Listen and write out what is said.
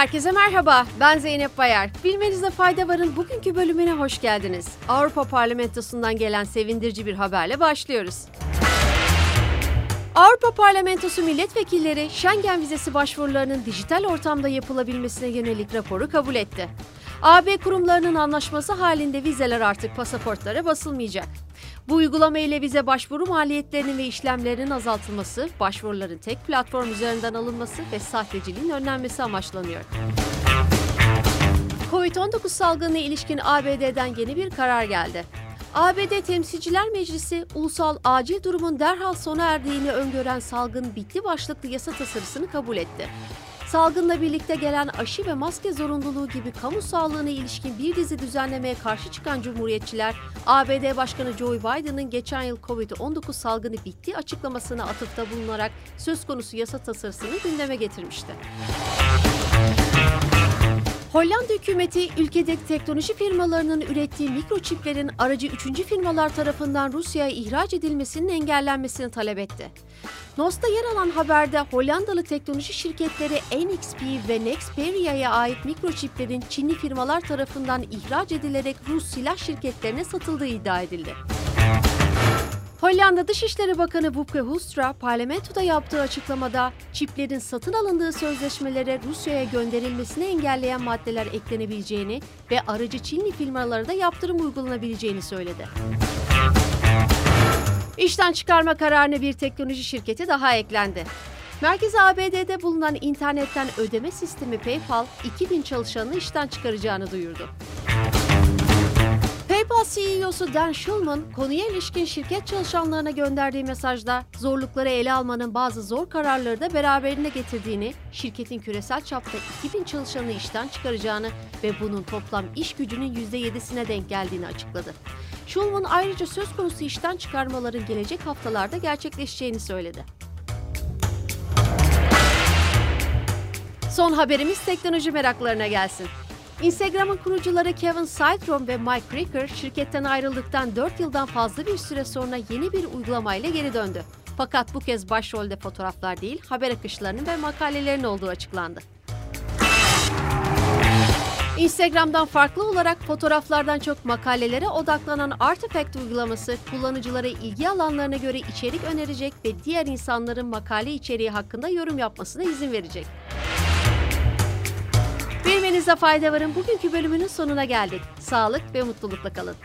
Herkese merhaba, ben Zeynep Bayar. Bilmenizde fayda varın bugünkü bölümüne hoş geldiniz. Avrupa Parlamentosu'ndan gelen sevindirici bir haberle başlıyoruz. Avrupa Parlamentosu milletvekilleri Schengen vizesi başvurularının dijital ortamda yapılabilmesine yönelik raporu kabul etti. AB kurumlarının anlaşması halinde vizeler artık pasaportlara basılmayacak. Bu uygulama ile vize başvuru maliyetlerinin ve işlemlerinin azaltılması, başvuruların tek platform üzerinden alınması ve sahteciliğin önlenmesi amaçlanıyor. Covid-19 salgınına ilişkin ABD'den yeni bir karar geldi. ABD Temsilciler Meclisi, ulusal acil durumun derhal sona erdiğini öngören salgın bitti başlıklı yasa tasarısını kabul etti. Salgınla birlikte gelen aşı ve maske zorunluluğu gibi kamu sağlığına ilişkin bir dizi düzenlemeye karşı çıkan cumhuriyetçiler, ABD Başkanı Joe Biden'ın geçen yıl COVID-19 salgını bitti açıklamasına atıfta bulunarak söz konusu yasa tasarısını gündeme getirmişti. Hollanda hükümeti ülkedeki teknoloji firmalarının ürettiği mikroçiplerin aracı üçüncü firmalar tarafından Rusya'ya ihraç edilmesinin engellenmesini talep etti. NOS'ta yer alan haberde Hollandalı teknoloji şirketleri NXP ve Nexperia'ya ait mikroçiplerin Çinli firmalar tarafından ihraç edilerek Rus silah şirketlerine satıldığı iddia edildi. Hollanda Dışişleri Bakanı Wopke Hoekstra parlamentoda yaptığı açıklamada çiplerin satın alındığı sözleşmelere Rusya'ya gönderilmesini engelleyen maddeler eklenebileceğini ve aracı Çinli firmalara da yaptırım uygulanabileceğini söyledi. İşten çıkarma kararına bir teknoloji şirketi daha eklendi. Merkezi ABD'de bulunan internetten ödeme sistemi PayPal 2000 çalışanını işten çıkaracağını duyurdu. CEO'su Dan Schulman, konuya ilişkin şirket çalışanlarına gönderdiği mesajda zorlukları ele almanın bazı zor kararları da beraberinde getirdiğini, şirketin küresel çapta 2000 çalışanı işten çıkaracağını ve bunun toplam iş gücünün %7'sine denk geldiğini açıkladı. Schulman ayrıca söz konusu işten çıkarmaların gelecek haftalarda gerçekleşeceğini söyledi. Son haberimiz teknoloji meraklarına gelsin. Instagram'ın kurucuları Kevin Systrom ve Mike Krieger şirketten ayrıldıktan 4 yıldan fazla bir süre sonra yeni bir uygulamayla geri döndü. Fakat bu kez başrolde fotoğraflar değil, haber akışlarının ve makalelerin olduğu açıklandı. Instagram'dan farklı olarak fotoğraflardan çok makalelere odaklanan Artifact uygulaması kullanıcılara ilgi alanlarına göre içerik önerecek ve diğer insanların makale içeriği hakkında yorum yapmasına izin verecek. Bilmenizde fayda varın bugünkü bölümünün sonuna geldik. Sağlık ve mutlulukla kalın.